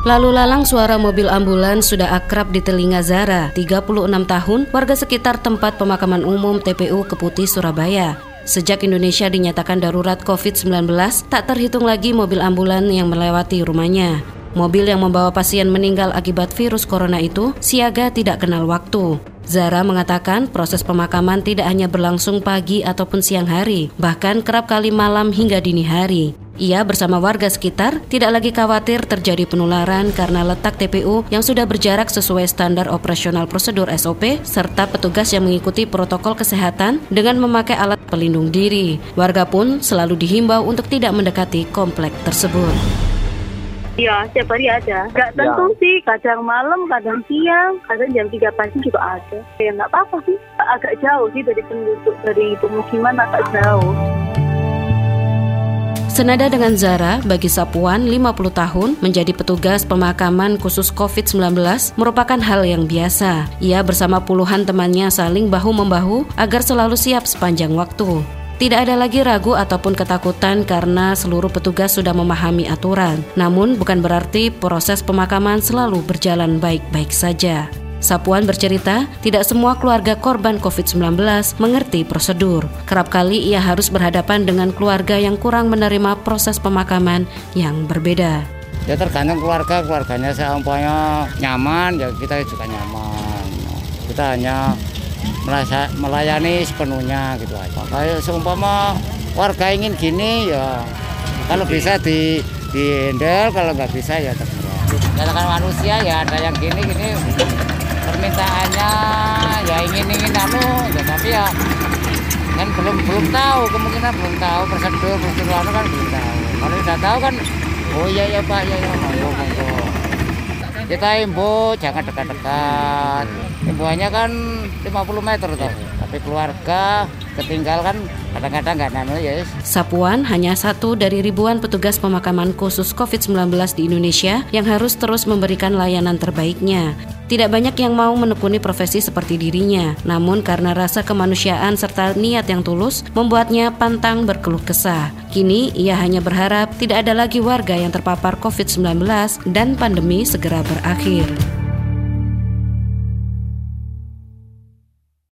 Lalu lalang suara mobil ambulans sudah akrab di telinga Zara, 36 tahun, warga sekitar tempat pemakaman umum TPU Keputi, Surabaya. Sejak Indonesia dinyatakan darurat COVID-19, tak terhitung lagi mobil ambulan yang melewati rumahnya. Mobil yang membawa pasien meninggal akibat virus corona itu siaga tidak kenal waktu. Zara mengatakan proses pemakaman tidak hanya berlangsung pagi ataupun siang hari, bahkan kerap kali malam hingga dini hari. Ia bersama warga sekitar tidak lagi khawatir terjadi penularan karena letak TPU yang sudah berjarak sesuai standar operasional prosedur SOP serta petugas yang mengikuti protokol kesehatan dengan memakai alat pelindung diri. Warga pun selalu dihimbau untuk tidak mendekati komplek tersebut. Iya, setiap hari ada. Gak Ya. tentu sih, kadang malam, kadang siang, kadang jam 3 pagi juga ada. Ya nggak apa-apa sih. Agak jauh sih dari penduduk, dari pemukiman agak jauh. Senada dengan Zara, bagi Sapuan 50 tahun menjadi petugas pemakaman khusus COVID-19 merupakan hal yang biasa. Ia bersama puluhan temannya saling bahu-membahu agar selalu siap sepanjang waktu. Tidak ada lagi ragu ataupun ketakutan karena seluruh petugas sudah memahami aturan. Namun bukan berarti proses pemakaman selalu berjalan baik-baik saja. Sapuan bercerita, tidak semua keluarga korban COVID-19 mengerti prosedur. Kerap kali ia harus berhadapan dengan keluarga yang kurang menerima proses pemakaman yang berbeda. Ya tergantung keluarga, keluarganya seumpamanya nyaman, ya kita juga nyaman. Kita hanya merasa melayani sepenuhnya gitu aja. Kayak seumpama warga ingin gini ya kalau bisa di di handle, kalau nggak bisa ya terserah. Kan manusia ya ada yang gini gini permintaannya ya ingin ingin anu, ya tapi ya kan belum belum tahu kemungkinan belum tahu prosedur prosedur anu kan belum tahu. Kalau sudah tahu kan oh iya ya pak ya ya monggo monggo. Kita imbo jangan dekat-dekat. Imbuannya kan 50 meter tuh. Tapi keluarga ketinggal kan kadang-kadang nggak nanu ya. yes. Sapuan hanya satu dari ribuan petugas pemakaman khusus COVID-19 di Indonesia yang harus terus memberikan layanan terbaiknya. Tidak banyak yang mau menekuni profesi seperti dirinya, namun karena rasa kemanusiaan serta niat yang tulus membuatnya pantang berkeluh kesah. Kini ia hanya berharap tidak ada lagi warga yang terpapar COVID-19 dan pandemi segera berakhir.